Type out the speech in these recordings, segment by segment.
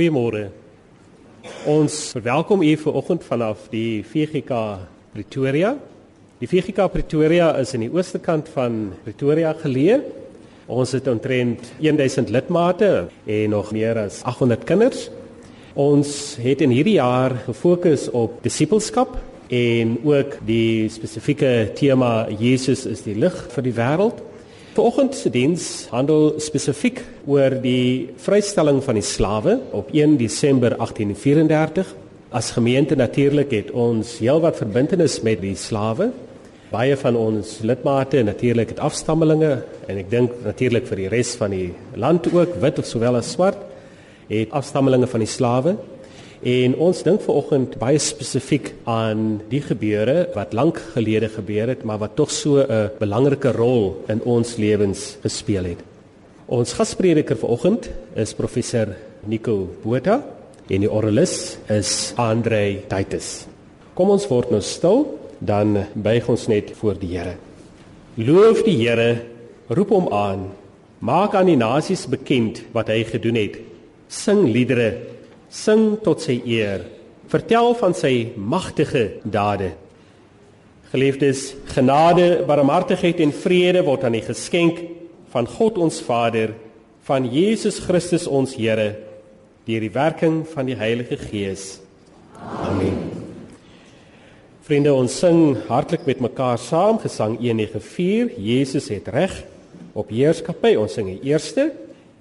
Goeiemôre. Ons verwelkom u vanoggend vanaf die VGK Pretoria. Die VGK Pretoria is in die ooste kant van Pretoria geleë. Ons het omtrent 1000 lidmate en nog meer as 800 kinders. Ons het in hierdie jaar gefokus op disippelskap en ook die spesifieke tema Jesus is die lig vir die wêreld. Vanoggend se diens handel spesifiek oor die vrystelling van die slawe op 1 Desember 1834. As gemeente natuurlik het ons heelwat verbintenis met die slawe. Baie van ons lidmate natuurlik het afstammelinge en ek dink natuurlik vir die res van die land ook wit of sowel as swart het afstammelinge van die slawe. En ons dink vanoggend baie spesifiek aan die gebeure wat lank gelede gebeur het, maar wat tog so 'n belangrike rol in ons lewens gespeel het. Ons gasprediker vanoggend is professor Nico Botha en die oralis is Andre Titus. Kom ons word nou stil, dan buig ons net voor die Here. Loof die Here, roep hom aan. Maak aan die nasies bekend wat hy gedoen het. Sing liedere sing tot sy eer. Vertel van sy magtige dade. Geliefdes, genade, barmhartigheid en vrede word aan u geskenk van God ons Vader, van Jesus Christus ons Here, deur die werking van die Heilige Gees. Amen. Vriende, ons sing hartlik met mekaar saam gesang 194. Jesus het reg op heerskappy. Ons sing die eerste,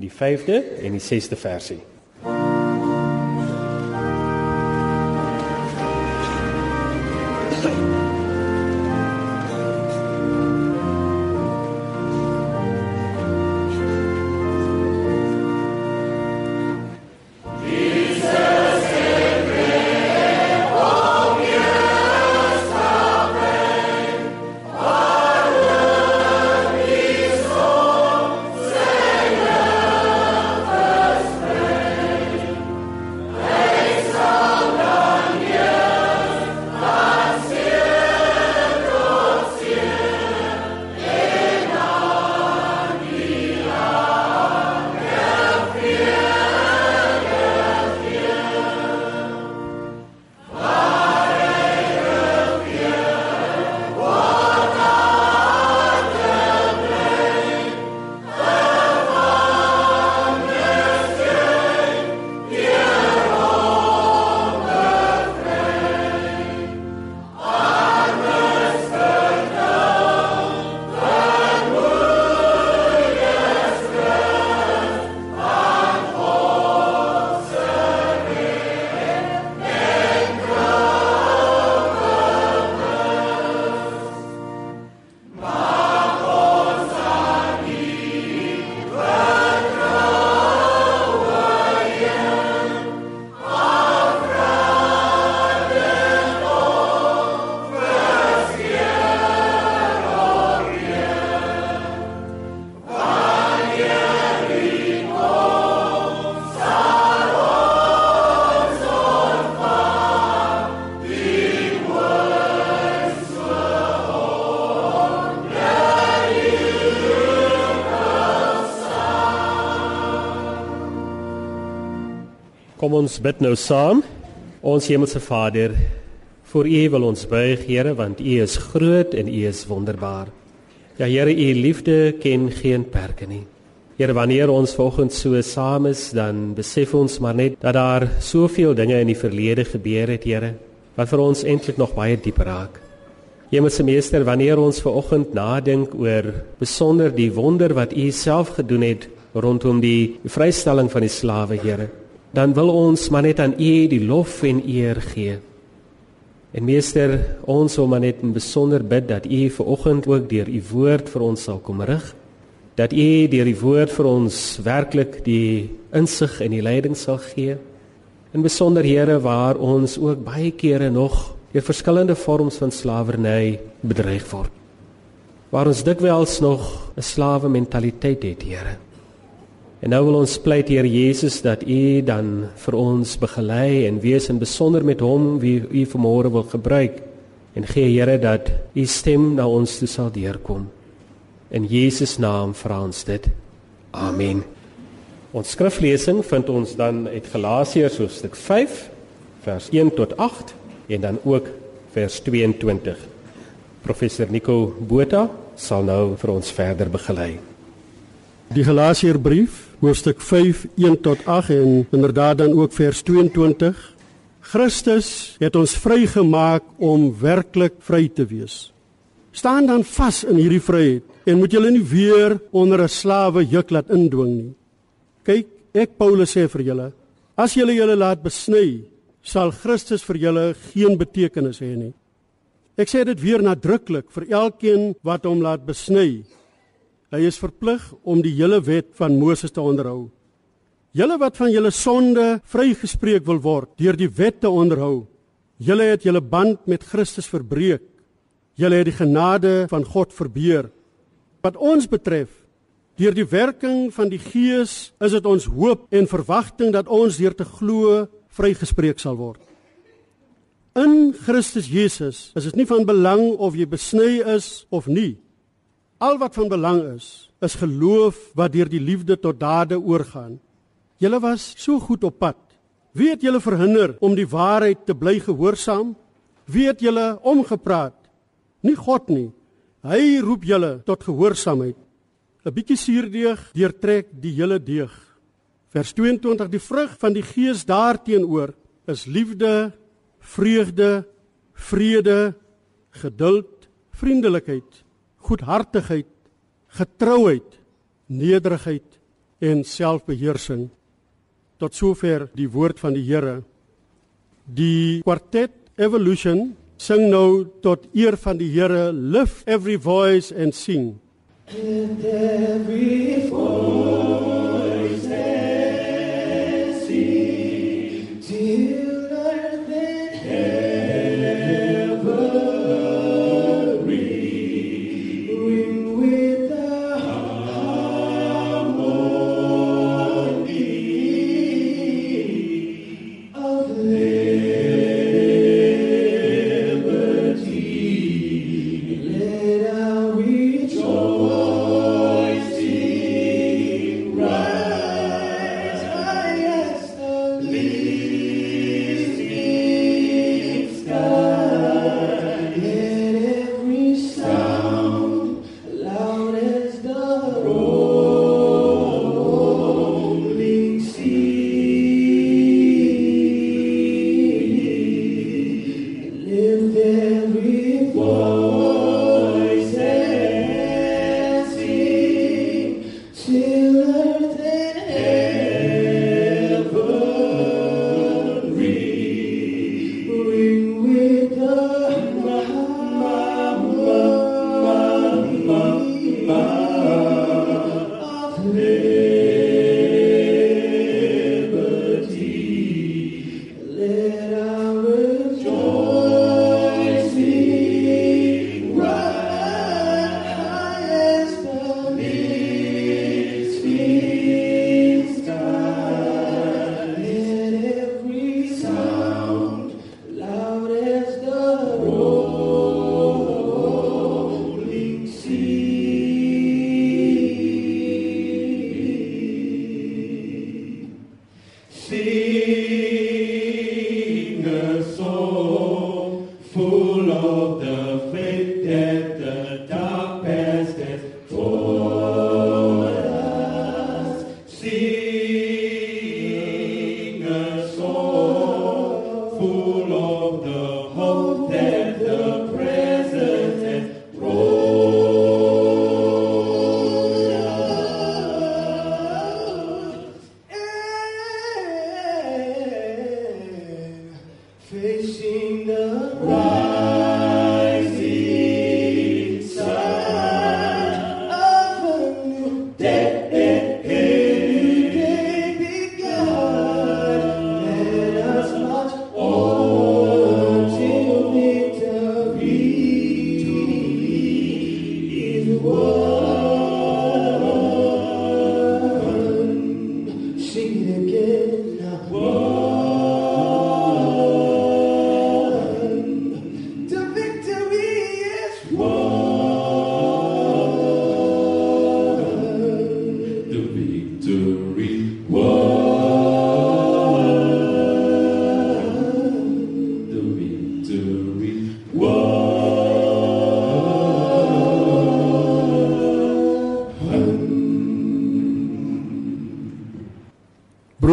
die 5de en die 6de versie. Kom ons bid nou saam. Ons hemelse Vader, voor U wil ons buig, Here, want U is groot en U is wonderbaar. Ja Here, U liefde ken geen perke nie. Here, wanneer ons vanoggend so saam is, dan besef ons maar net dat daar soveel dinge in die verlede gebeur het, Here, wat vir ons eintlik nog baie dieper raak. Hemelse Meester, wanneer ons vanoggend nadink oor besonder die wonder wat U self gedoen het rondom die vrystelling van die slawe, Here, dan wil ons maar net aan U die lof en eer gee. En meester, ons wil maar net in besonder bid dat U ver oggend ook deur U woord vir ons sal kom rig. Dat U deur die woord vir ons werklik die insig en die leiding sal gee. In besonder Here waar ons ook baie kere nog deur verskillende vorms van slawerny bedreig word. Waar ons dikwels nog 'n slawe mentaliteit het, Here. En nou wil ons pleit Heer Jesus dat U dan vir ons begelei en wees in besonder met hom wie U vanmôre wil gebruik en gee Here dat U stem na ons toe sal deurkom. In Jesus naam vra ons dit. Amen. Ons skriflesing vind ons dan uit Galasiërs hoofstuk 5 vers 1 tot 8 en dan ook vers 22. Professor Nico Botha sal nou vir ons verder begelei. Die Galasiërbrief hoofstuk 5 1 tot 8 en inderdaad dan ook vers 22. Christus het ons vrygemaak om werklik vry te wees. Staan dan vas in hierdie vryheid en moet julle nie weer onder 'n slawe juk laat indwing nie. Kyk, ek Paulus sê vir julle, as julle julle laat besny, sal Christus vir julle geen betekenis hê nie. Ek sê dit weer nadruklik vir elkeen wat hom laat besny. Hy is verplig om die hele wet van Moses te onderhou. Julle wat van julle sonde vrygespreek wil word deur die wet te onderhou, julle het julle band met Christus verbreek. Julle het die genade van God verbeur. Wat ons betref, Deur die werking van die Gees is dit ons hoop en verwagting dat ons deur te glo vrygespreek sal word. In Christus Jesus is dit nie van belang of jy besny is of nie. Al wat van belang is, is geloof wat deur die liefde tot dade oorgaan. Julle was so goed op pad. Wie het julle verhinder om die waarheid te bly gehoorsaam? Wie het julle omgepraat? Nie God nie. Hy roep julle tot gehoorsaamheid. 'n bietjie suurdeeg deurtrek die hele deeg. Vers 22 die vrug van die gees daarteenoor is liefde, vreugde, vrede, geduld, vriendelikheid, goedhartigheid, getrouheid, nederigheid en selfbeheersing. Tot sover die woord van die Here. Die kwartet Evolution sing nou tot eer van die Here, lift every voice and sing. And every fall.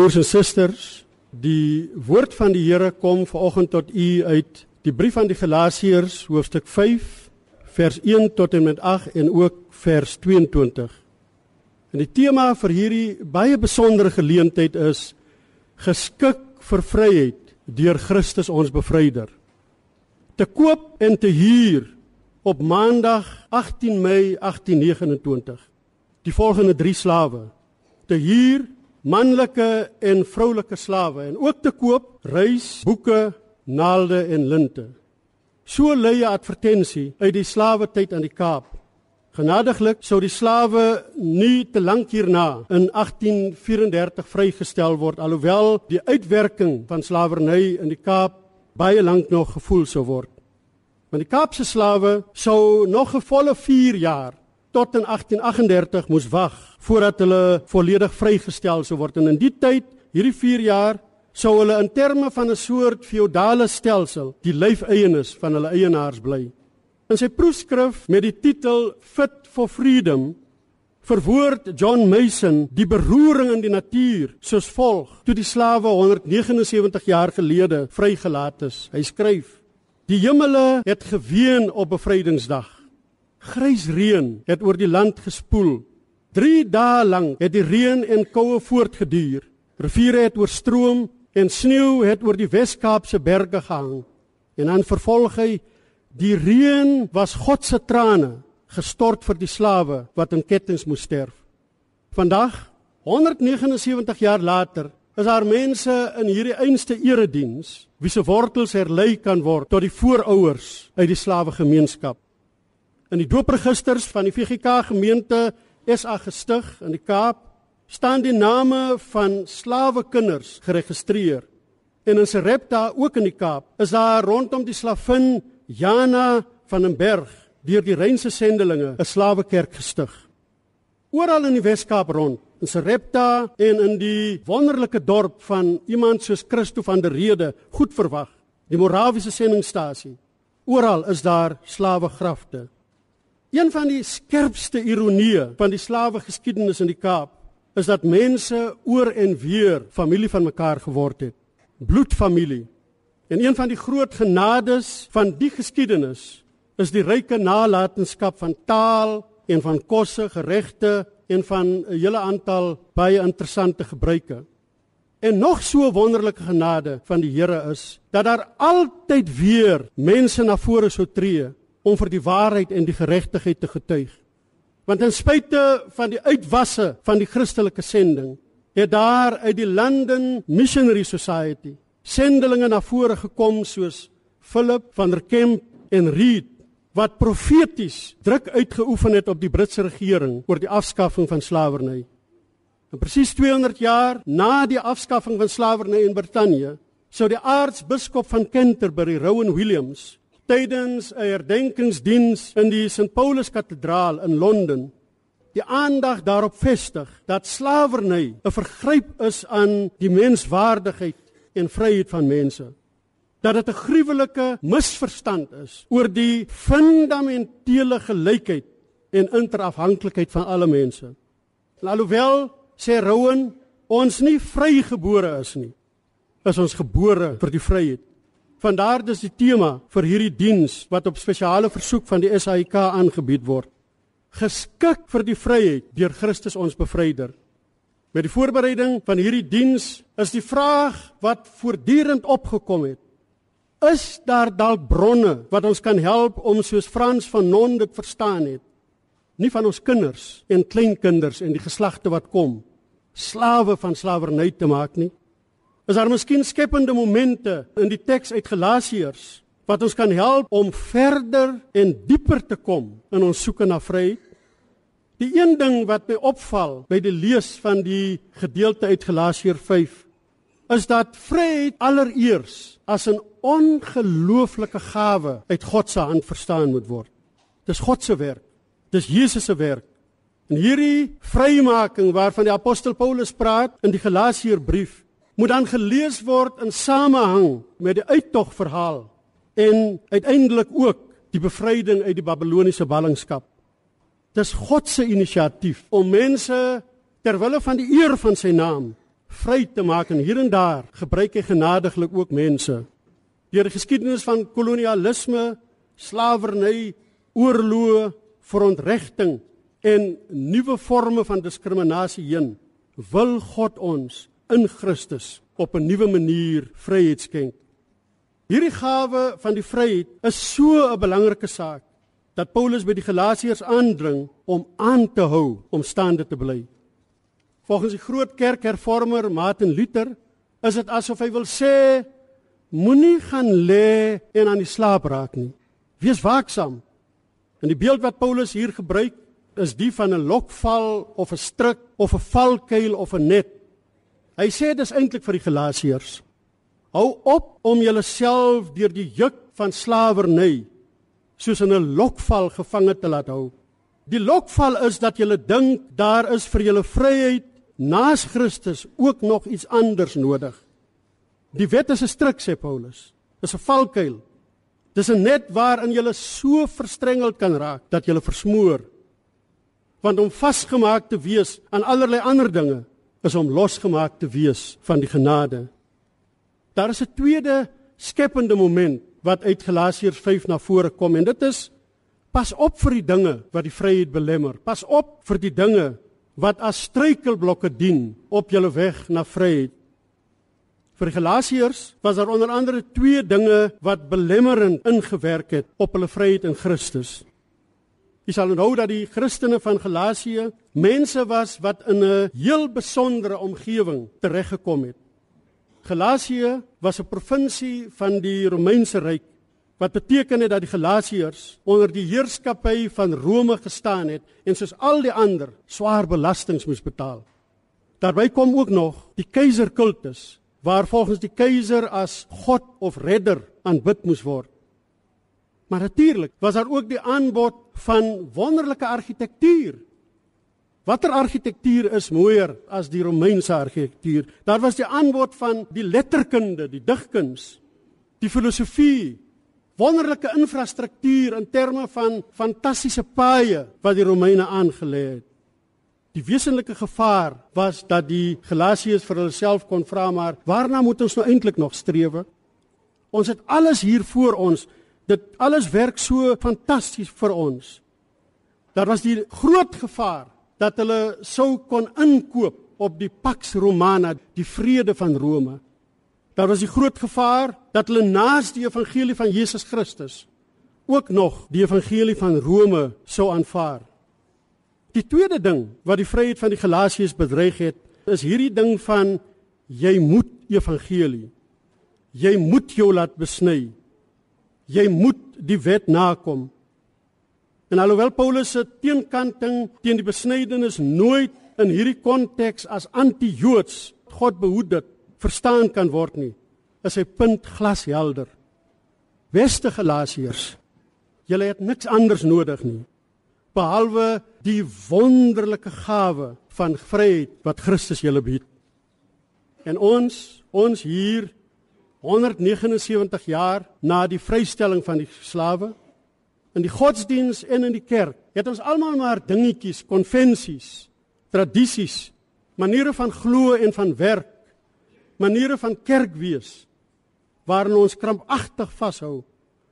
Broers en susters, die woord van die Here kom vanoggend tot u uit die brief aan die Galasiërs hoofstuk 5 vers 1 tot en met 8 en ook vers 22. En die tema vir hierdie baie besondere geleentheid is geskik vir vryheid deur Christus ons bevryder. Te koop en te huur op Maandag 18 Mei 1829. Die volgende 3 slawe te huur manlike en vroulike slawe en ook te koop reis, boeke, naalde en linte. So lei 'n advertensie uit die slawe tyd aan die Kaap. Genadiglik sou die slawe nie te lank hierna in 1834 vrygestel word alhoewel die uitwerking van slawerny in die Kaap baie lank nog gevoel sou word. Want die Kaapse slawe sou nog 'n volle 4 jaar tot in 1838 moes wag voordat hulle volledig vrygestel sou word en in die tyd hierdie 4 jaar sou hulle in terme van 'n soort feodale stelsel die lyfeienaars van hulle eienaars bly. In sy proefskrif met die titel Fit for Freedom verwoord John Mason die beroering in die natuur soos volg: Toe die slawe 179 jaar gelede vrygelaat is, hy skryf: Die hemele het geween op bevrydingsdag. Grys reën het oor die land gespoel. 3 dae lank het die reën en koue voortgeduur. Riviere het oorstroom en sneeu het oor die Wes-Kaapse berge gehang. En dan vervolg hy: Die reën was God se trane gestort vir die slawe wat in kettinge moes sterf. Vandag, 179 jaar later, is daar mense in hierdie einste erediens wie se wortels herlei kan word tot die voorouers uit die slawe gemeenskap. In die doopregisters van die VGK gemeente SA gestig in die Kaap staan die name van slawe kinders geregistreer. En in Serepta ook in die Kaap is daar rondom die slavin Jana van den Berg deur die Reinse sendelinge 'n slawekerk gestig. Oral in die Wes-Kaap rond, in Serepta en in die wonderlike dorp van iemand soos Christo van der Rede, goed verwag, die Morawiese sendingstasie. Oral is daar slawegrafte. Een van die skerpste ironieë van die slawe geskiedenis in die Kaap is dat mense oor en weer familie van mekaar geword het. Bloedfamilie. En een van die groot genades van die geskiedenis is die ryke nalatenskap van taal en van kosse, geregte en van 'n hele aantal baie interessante gebruike. En nog so wonderlike genade van die Here is dat daar altyd weer mense na vore sou tree om vir die waarheid en die geregtigheid te getuig. Want ten spyte van die uitwasse van die Christelike sending, het daar uit die London Missionary Society sendelinge na vore gekom soos Philip van der Kemp en Reed wat profeties druk uitgeoefen het op die Britse regering oor die afskaffing van slawerny. En presies 200 jaar na die afskaffing van slawerny in Brittanje, sou die aartsbiskop van Canterbury, Rowan Williams, tydens 'n herdenkingsdiens in die St Paulus Kathedraal in Londen die aandag daarop vestig dat slawerny 'n vergryp is aan die menswaardigheid en vryheid van mense. Dat dit 'n gruwelike misverstand is oor die fundamentele gelykheid en interafhanklikheid van alle mense. Alhoewel sê Rowan ons nie vrygebore is nie, is ons gebore vir die vryheid. Vandaar dis die tema vir hierdie diens wat op spesiale versoek van die SAIK aangebied word. Geskik vir die vryheid deur Christus ons bevryder. Met die voorbereiding van hierdie diens is die vraag wat voortdurend opgekom het. Is daar dalk bronne wat ons kan help om soos Frans van Non dit verstaan het? Nie van ons kinders en kleinkinders en die geslagte wat kom slawe van slawerny te maak nie. Is daar miskien skepende momente in die teks uit Galasiërs wat ons kan help om verder en dieper te kom in ons soeke na vryheid? Die een ding wat my opval by die lees van die gedeelte uit Galasiër 5 is dat vryheid allereers as 'n ongelooflike gawe uit God se hand verstaan moet word. Dis God se werk. Dis Jesus se werk. En hierdie vrymaking waarvan die apostel Paulus praat in die Galasiërbrief moet dan gelees word in samehang met die uittog verhaal en uiteindelik ook die bevryding uit die Babiloniese ballingskap. Dis God se inisiatief om mense ter wille van die eer van sy naam vry te maak en hier en daar gebruik hy genadiglik ook mense. Deur die geskiedenis van kolonialisme, slawerny, oorloë, verontregting en nuwe forme van diskriminasie heen, wil God ons in Christus op 'n nuwe manier vryheid skenk. Hierdie gawe van die vryheid is so 'n belangrike saak dat Paulus by die Galasiërs aandring om aan te hou om staande te bly. Volgens die groot kerkhervormer Martin Luther is dit asof hy wil sê moenie gaan lê en aan die slaap raak nie. Wees waaksaam. En die beeld wat Paulus hier gebruik is die van 'n lokval of 'n struik of 'n valkuil of 'n net. Hy sê dis eintlik vir die Galasiërs. Hou op om julleself deur die juk van slawerny soos in 'n lokval gevange te laat hou. Die lokval is dat jy dink daar is vir julle vryheid naas Christus ook nog iets anders nodig. Die wet is 'n struik sê Paulus. Dis 'n valkuil. Dis 'n net waarin jy so verstrengeld kan raak dat jy versmoor. Want om vasgemaak te wees aan allerlei ander dinge is om losgemaak te wees van die genade. Daar is 'n tweede skepende moment wat uit Galasiërs 5 na vore kom en dit is pas op vir die dinge wat die vryheid belemmer. Pas op vir die dinge wat as struikelblokke dien op julle weg na vryheid. Vir die Galasiërs was daar onder andere twee dinge wat belemmerend ingewerk het op hulle vryheid in Christus. Jy sal onthou dat die Christene van Galasië mense was wat in 'n heel besondere omgewing tereggekom het. Galasië was 'n provinsie van die Romeinse ryk wat beteken het dat die Galasiërs onder die heerskappy van Rome gestaan het en soos al die ander swaar belastings moes betaal. Daarby kom ook nog die keiserkultus waar volgens die keiser as god of redder aanbid moes word. Maar natuurlik was daar ook die aanbod van wonderlike argitektuur. Watter argitektuur is mooier as die Romeinse argitektuur? Daar was die aanbod van die letterkunde, die digkuns, die filosofie, wonderlike infrastruktuur in terme van fantastiese paaie wat die Romeine aangelê het. Die wesenlike gevaar was dat die Galasiërs vir hulself kon vra maar waarna moet ons nou eintlik nog streef? Ons het alles hier voor ons dit alles werk so fantasties vir ons. Daar was die groot gevaar dat hulle sou kon inkoop op die Pax Romana, die vrede van Rome. Daar was die groot gevaar dat hulle naas die evangelie van Jesus Christus ook nog die evangelie van Rome sou aanvaar. Die tweede ding wat die vryheid van die Galasiërs bedreig het, is hierdie ding van jy moet evangelie. Jy moet jou laat besny. Jy moet die wet nakom. En alhoewel Paulus se teenkanting teen die besnydenis nooit in hierdie konteks as anti-Joods God behoed dit verstaan kan word nie, is hy punt glashelder. Beste Galasiërs, julle het niks anders nodig nie behalwe die wonderlike gawe van vryheid wat Christus julle bied. En ons, ons hier 179 jaar na die vrystelling van die slawe in die godsdiens en in die kerk het ons almal maar dingetjies, konvensies, tradisies, maniere van glo en van werk, maniere van kerk wees waarin ons krampagtig vashou,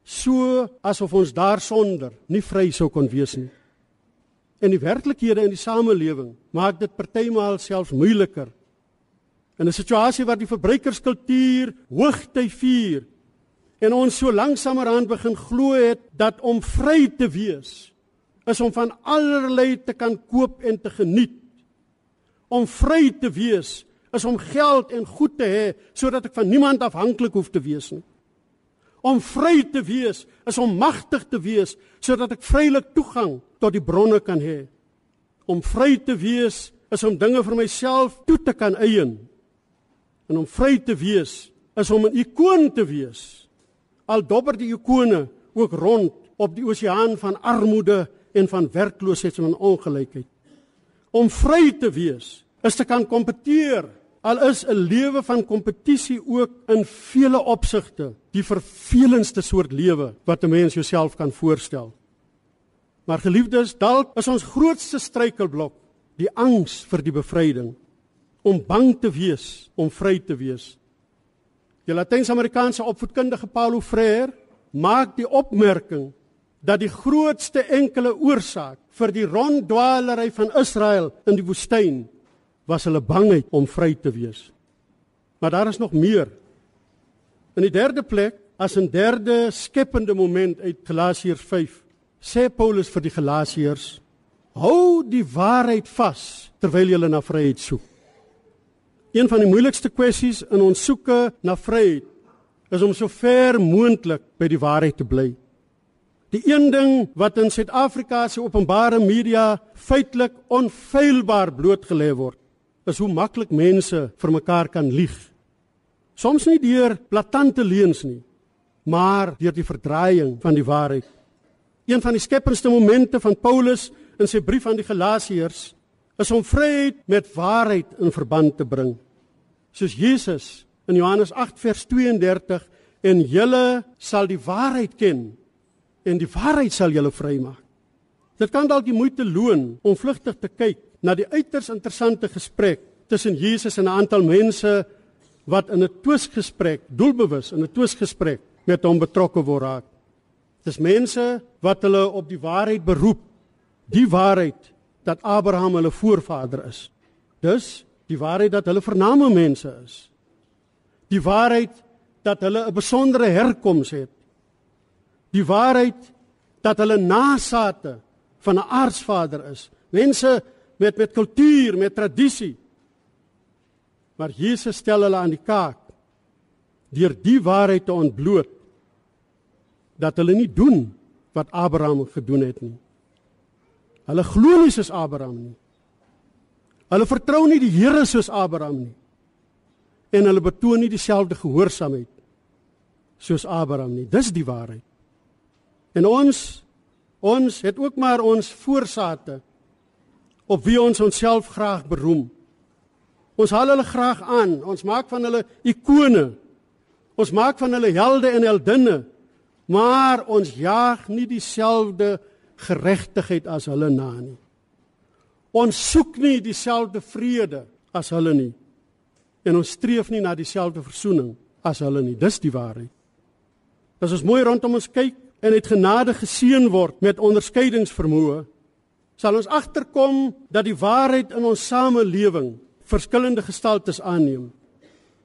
so asof ons daarsonder nie vry sou kon wees nie. En die werklikhede in die samelewing maak dit partymaal selfs moeiliker In 'n situasie waar die verbruikerskultuur hoogtyd vier en ons so langsamerhand begin glo het dat om vry te wees is om van allerlei te kan koop en te geniet. Om vry te wees is om geld en goed te hê sodat ek van niemand afhanklik hoef te wees nie. Om vry te wees is om magtig te wees sodat ek vrylik toegang tot die bronne kan hê. Om vry te wees is om dinge vir myself toe te kan eien En om vry te wees is om 'n ikoon te wees. Al dobber die ikone ook rond op die oseaan van armoede en van werkloosheid en ongelykheid. Om vry te wees is te kan kompeteer. Al is 'n lewe van kompetisie ook in vele opsigte die vervelendste soort lewe wat 'n mens jouself kan voorstel. Maar geliefdes, dalk is ons grootste struikelblok die angs vir die bevryding. Om bang te wees om vry te wees. Die Latyns-Amerikaanse opvoedkundige Paulo Freire maak die opmerking dat die grootste enkele oorsaak vir die ronddwalery van Israel in die woestyn was hulle bangheid om vry te wees. Maar daar is nog meer. In die derde plek, as 'n derde skepende moment uit Galasiërs 5, sê Paulus vir die Galasiërs: Hou die waarheid vas terwyl jy na vryheid soek. Een van die moeilikste kwessies in ons soeke na vryheid is om so ver moontlik by die waarheid te bly. Die een ding wat in Suid-Afrika se openbare media feitelik onfeilbaar blootgelê word, is hoe maklik mense vir mekaar kan lieg. Soms nie deur blaatante leuns nie, maar deur die verdraaiing van die waarheid. Een van die skependste momente van Paulus in sy brief aan die Galasiërs is om vryheid met waarheid in verband te bring. Soos Jesus in Johannes 8 vers 32 en julle sal die waarheid ken en die waarheid sal julle vrymaak. Dit kan dalk die moeite loon om vlugtig te kyk na die uiters interessante gesprek tussen Jesus en 'n aantal mense wat in 'n twisgesprek, doelbewus in 'n twisgesprek met hom betrokke word raak. Dis mense wat hulle op die waarheid beroep, die waarheid dat Abraham hulle voorvader is. Dus die waarheid dat hulle vername mense is. Die waarheid dat hulle 'n besondere herkoms het die waarheid dat hulle nasate van 'n aardsvader is. Mense met met kultuur, met tradisie. Maar Jesus stel hulle aan die kaak deur die waarheid te ontbloot dat hulle nie doen wat Abraham gedoen het nie. Hulle glo nie soos Abraham nie. Hulle vertrou nie die Here soos Abraham nie. En hulle betoon nie dieselfde gehoorsaamheid soos Abraham nie. Dis die waarheid. En ons ons het ook maar ons voorsate op wie ons onsself graag beroem. Ons haal hulle graag aan. Ons maak van hulle ikone. Ons maak van hulle helde en heldinne. Maar ons jaag nie dieselfde geregtigheid as hulle na nie. Ons soek nie dieselfde vrede as hulle nie. En ons streef nie na dieselfde versoening as hulle nie. Dis die waarheid. As ons mooi rondom ons kyk, en uit genade geseën word met onderskeidingsvermoë, sal ons agterkom dat die waarheid in ons samelewing verskillende gestaltes aanneem.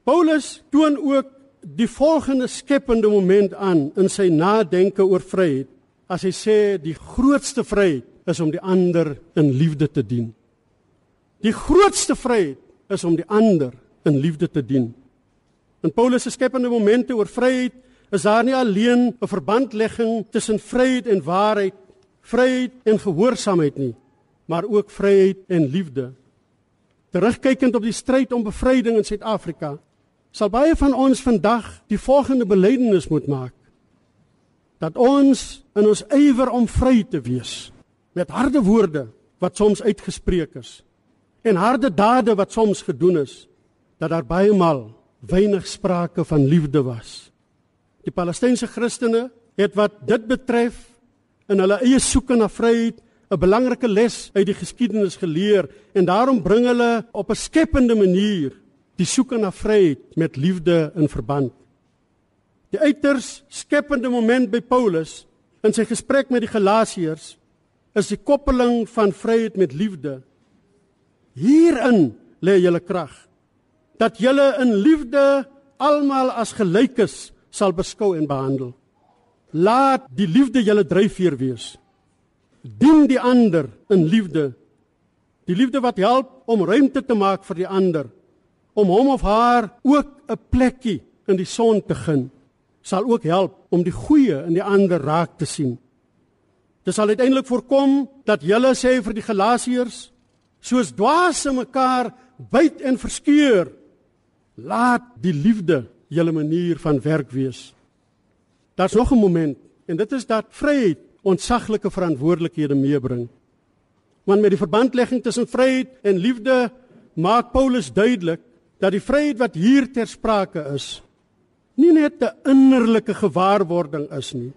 Paulus toon ook die volgende skepende moment aan in sy nadenke oor vryheid as hy sê die grootste vryheid is om die ander in liefde te dien. Die grootste vryheid is om die ander in liefde te dien. In Paulus se skepende momente oor vryheid is daar nie alleen 'n verbandlegging tussen vryheid en waarheid, vryheid en gehoorsaamheid nie, maar ook vryheid en liefde. Terugkykend op die stryd om bevryding in Suid-Afrika, sal baie van ons vandag die volgende belydenis moet maak: dat ons in ons ywer om vry te wees, met harde woorde wat soms uitgespreek is en harde dade wat soms gedoen is, dat daar baie maal weinig sprake van liefde was. Die Palestynse Christene het wat dit betref in hulle eie soeke na vryheid 'n belangrike les uit die geskiedenis geleer en daarom bring hulle op 'n skepende manier die soeke na vryheid met liefde in verband. Die uiters skepende moment by Paulus in sy gesprek met die Galasiërs is die koppeling van vryheid met liefde. Hierin lê julle krag dat julle in liefde almal as gelykes sal beskou en behandel. Laat die liefde julle dryfveer wees. Dien die ander in liefde. Die liefde wat help om ruimte te maak vir die ander, om hom of haar ook 'n plekkie in die son te gun, sal ook help om die goeie in die ander raak te sien. Dit sal uiteindelik voorkom dat julle sê vir die Galasiërs, soos dwaase mekaar byt en verskeur, laat die liefde julle manier van werk wees. Daar's nog 'n moment en dit is dat vryheid ontsaglike verantwoordelikhede meebring. Want met die verbandlegging tussen vryheid en liefde maak Paulus duidelik dat die vryheid wat hier ter sprake is nie net 'n innerlike gewaarwording is nie,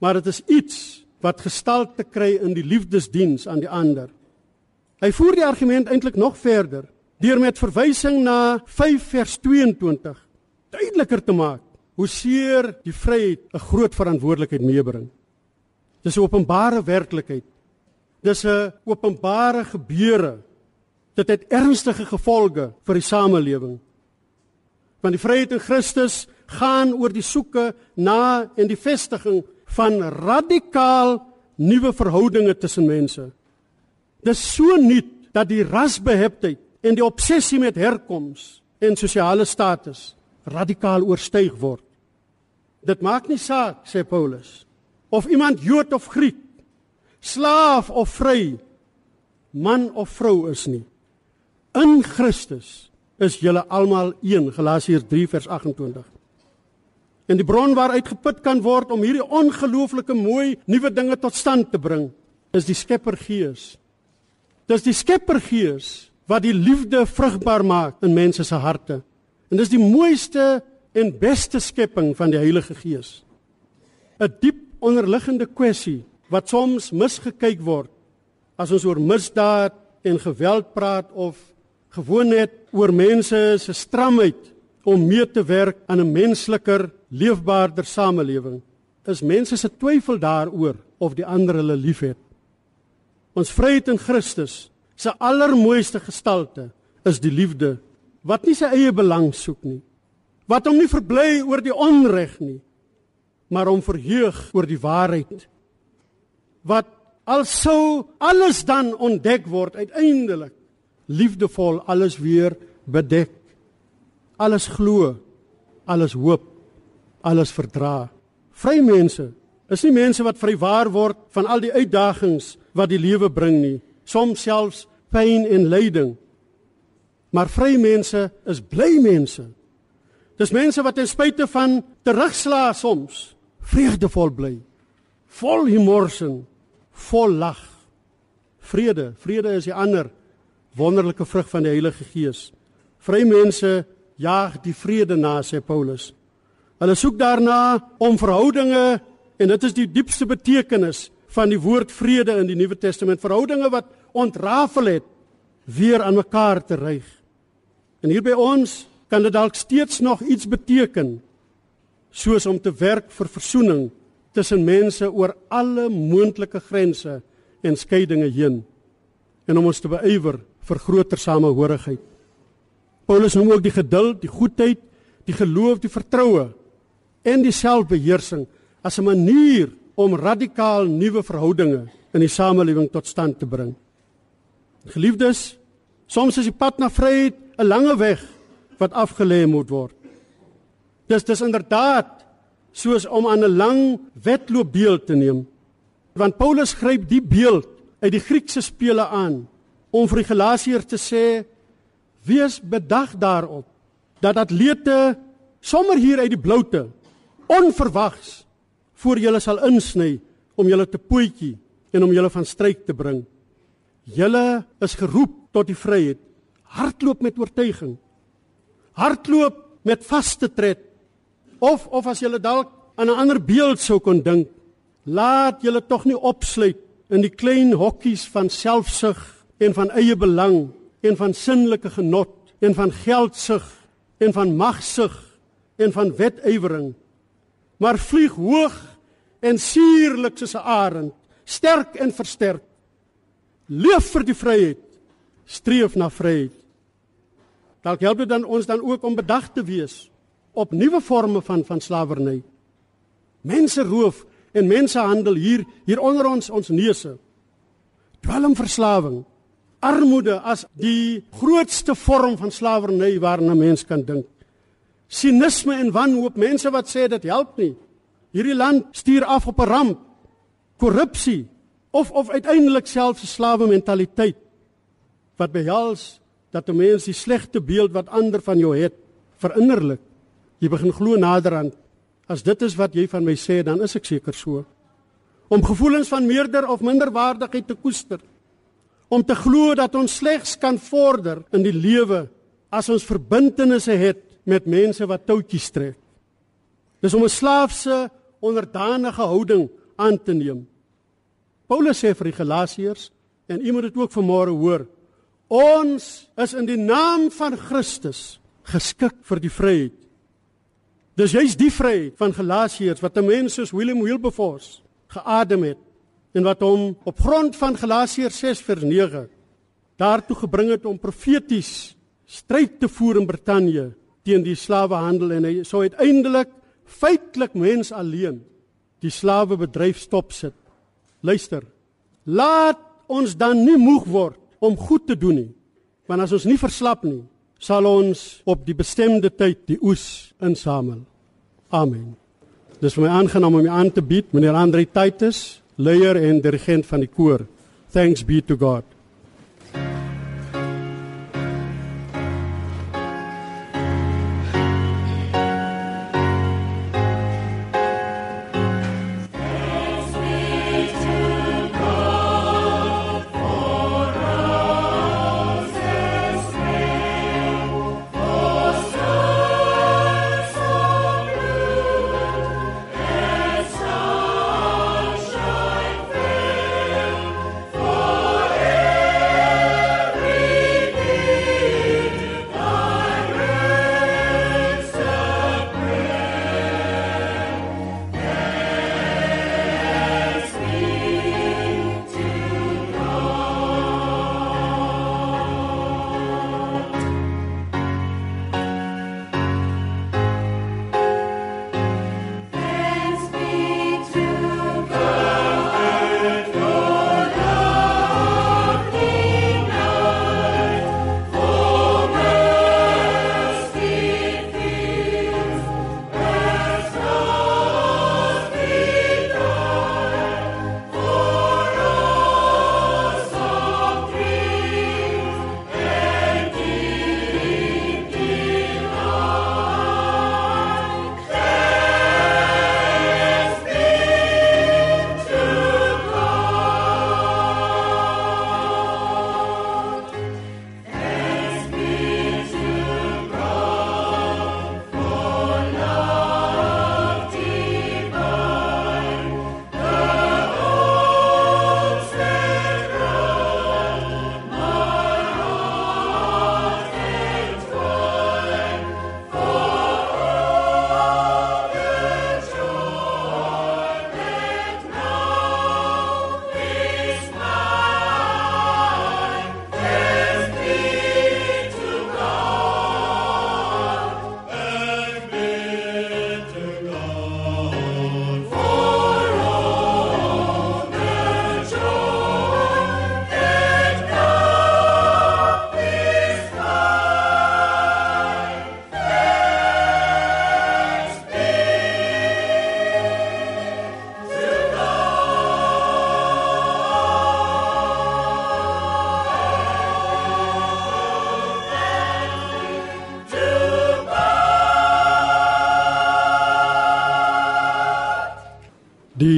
maar dit is iets wat gestalte kry in die liefdesdiens aan die ander. Hy voer die argument eintlik nog verder deur met verwysing na 5 vers 22 duideliker te maak hoe seer die vryheid 'n groot verantwoordelikheid meebring. Dis 'n openbare werklikheid. Dis 'n openbare gebeure. Dit het ernstige gevolge vir die samelewing. Want die vryheid in Christus gaan oor die soeke na en die vestiging van radikaal nuwe verhoudinge tussen mense. Dis so nuut dat die rasbeheptheid en die obsessie met herkoms en sosiale status radikaal oorstyg word. Dit maak nie saak, sê Paulus, of iemand Jood of Griek, slaaf of vry, man of vrou is nie. In Christus is julle almal een, Galasiërs 3 vers 28. En die bron waaruit geput kan word om hierdie ongelooflike mooi nuwe dinge tot stand te bring, is die Skepper Gees. Dis die Skepper Gees wat die liefde vrugbaar maak in mense se harte. En dis die mooiste en beste skepping van die Heilige Gees. 'n Diep onderliggende kwessie wat soms misgekyk word as ons oor misdaad en geweld praat of gewoon net oor mense se stramheid om mee te werk aan 'n mensliker, leefbaarder samelewing. Is mense se twyfel daaroor of die ander hulle liefhet. Ons vryheid in Christus, se allermooiste gestalte, is die liefde wat nie sy eie belang soek nie. Wat hom nie verbly oor die onreg nie, maar hom verheug oor die waarheid. Wat alsou alles dan ontdek word uiteindelik liefdevol alles weer bedek. Alles glo, alles hoop, alles verdra. Vry mense is nie mense wat vrywaar word van al die uitdagings wat die lewe bring nie, soms selfs pyn en lyding. Maar vry mense is bly mense. Dis mense wat ten spyte van terugslaa soms vreugdevol bly. Vol humorsin, vol lag. Vrede, vrede is die ander wonderlike vrug van die Heilige Gees. Vry mense jaag die vrede na, sê Paulus. Hulle soek daarna om verhoudinge en dit is die diepste betekenis van die woord vrede in die Nuwe Testament, verhoudinge wat ontrafel het weer aan mekaar te ry. En hier by ons kan dit dalk steeds nog iets beteken soos om te werk vir versoening tussen mense oor alle moontlike grense en skeidinge heen en om ons te beywer vir groter samehorigheid. Paulus noem ook die geduld, die goedheid, die geloof, die vertroue en die selfbeheersing as 'n manier om radikaal nuwe verhoudinge in die samelewing tot stand te bring. Geliefdes, soms is die pad na vryheid 'n lange weg wat afgelê moet word. Dis dis inderdaad soos om aan 'n lang wedloop deel te neem. Want Paulus gryp die beeld uit die Griekse spele aan om vir die Galasiërs te sê: "Wees bedag daarop dat atlete sommer hier uit die bloute onverwags voor julle sal insny om julle te pootjie en om julle van stryk te bring. Julle is geroep tot die vryheid hardloop met oortuiging. Hardloop met vaste tred. Of of as jy dalk aan 'n ander beeld sou kon dink, laat jy tog nie opsluit in die klein hokkies van selfsug en van eie belang en van sinnelike genot en van geldsug en van magsug en van wetywering. Maar vlieg hoog en suurlik soos 'n arend, sterk en versterk. Leef vir die vryheid streef na vryheid. Dalk help dit dan ons dan ook om bedag te wees op nuwe forme van van slawerny. Mense roof en mensehandel hier hier onder ons ons neuse. Dwelmverslawing, armoede as die grootste vorm van slawerny waarna mens kan dink. Sinisme en wanhoop, mense wat sê dit help nie. Hierdie land stuur af op 'n ramp. Korrupsie of of uiteindelik selfs 'n slawe mentaliteit wat behels dat 'n mens die slegte beeld wat ander van jou het verinnerlik. Jy begin glo naderhand as dit is wat jy van my sê, dan is ek seker so. Om gevoelens van meerder of minderwaardigheid te koester. Om te glo dat ons slegs kan vorder in die lewe as ons verbintenisse het met mense wat touwtjies trek. Dis om 'n slaafse onderdanige houding aan te neem. Paulus sê vir die Galasiërs en u moet dit ook vanmôre hoor Ons is in die naam van Christus geskik vir die vryheid. Dis juist die vryheid van Galasiërs wat 'n mens soos William Wilberforce geadem het en wat hom op grond van Galasiërs 6 vers 9 daartoe gebring het om profeties stryd te voer in Brittanje teen die slawehandel en hy sou uiteindelik feitelik mens alleen die slawebedryf stopsit. Luister. Laat ons dan nie moeg word om goed te doen nie. Want as ons nie verslap nie, sal ons op die bestemde tyd die oes insamel. Amen. Dis vir my aangenaam om u aan te bied, meneer Andre Titus, leier en dirigent van die koor. Thanks be to God.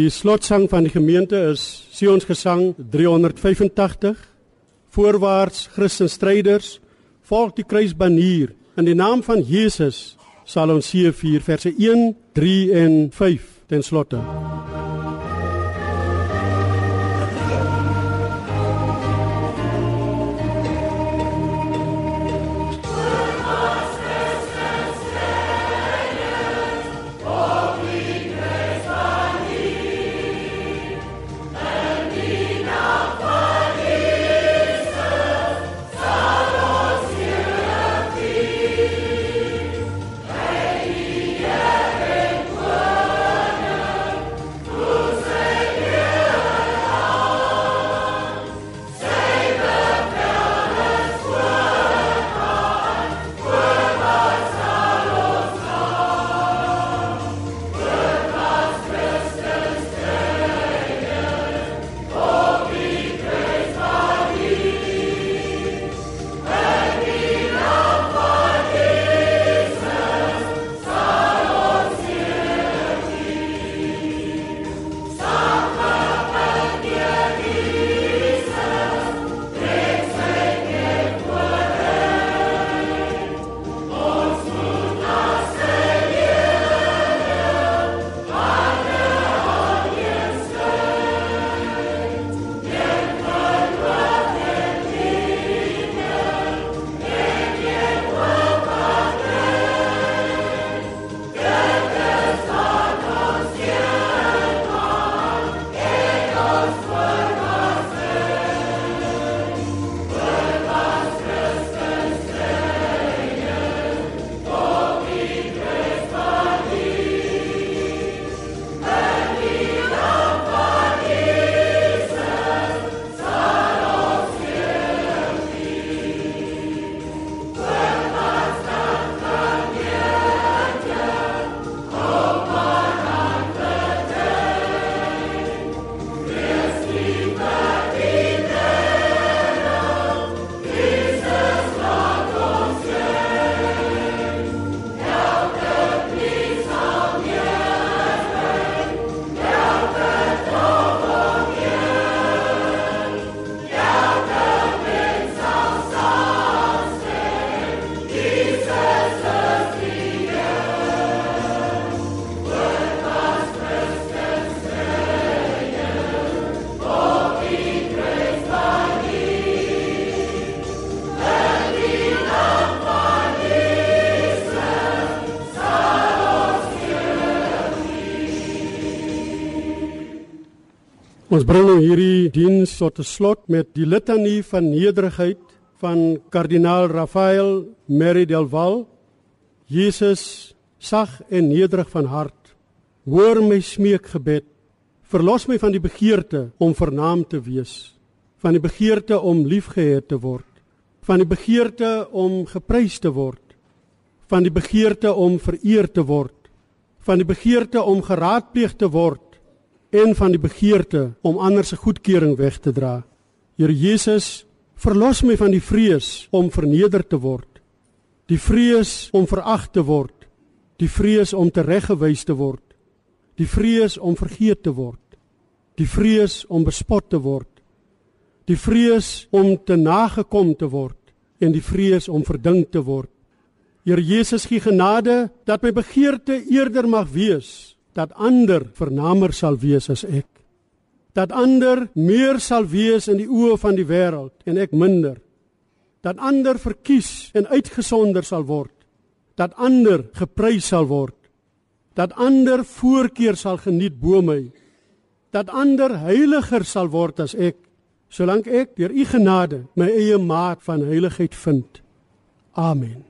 Die slotsang van die gemeente is Sion's Gesang 385. Voorwaarts Christenstryders, volg die kruisbanier in die naam van Jesus. Sal ons 4 verse 1, 3 en 5 ten slotte. Ons bring nou hierdie diens tot 'n slot met die litanie van nederigheid van kardinaal Rafael Mary del Val. Jesus, sag en nederig van hart, hoor my smeekgebed. Verlos my van die begeerte om vernaam te wees, van die begeerte om liefgehet te word, van die begeerte om geprys te word, van die begeerte om vereer te word, van die begeerte om geraadpleeg te word en van die begeerte om ander se goedkeuring weg te dra. Here Jesus, verlos my van die vrees om verneder te word, die vrees om verag te word, die vrees om tereggewys te word, die vrees om vergeet te word, die vrees om bespot te word, die vrees om te nagekom te word en die vrees om verdink te word. Here Jesus, gee genade dat my begeerte eerder mag wees dat ander vernamer sal wees as ek. Dat ander meer sal wees in die oë van die wêreld en ek minder. Dat ander verkies en uitgesonder sal word. Dat ander geprys sal word. Dat ander voorkeur sal geniet bo my. Dat ander heiliger sal word as ek, solank ek deur u genade my eie maat van heiligheid vind. Amen.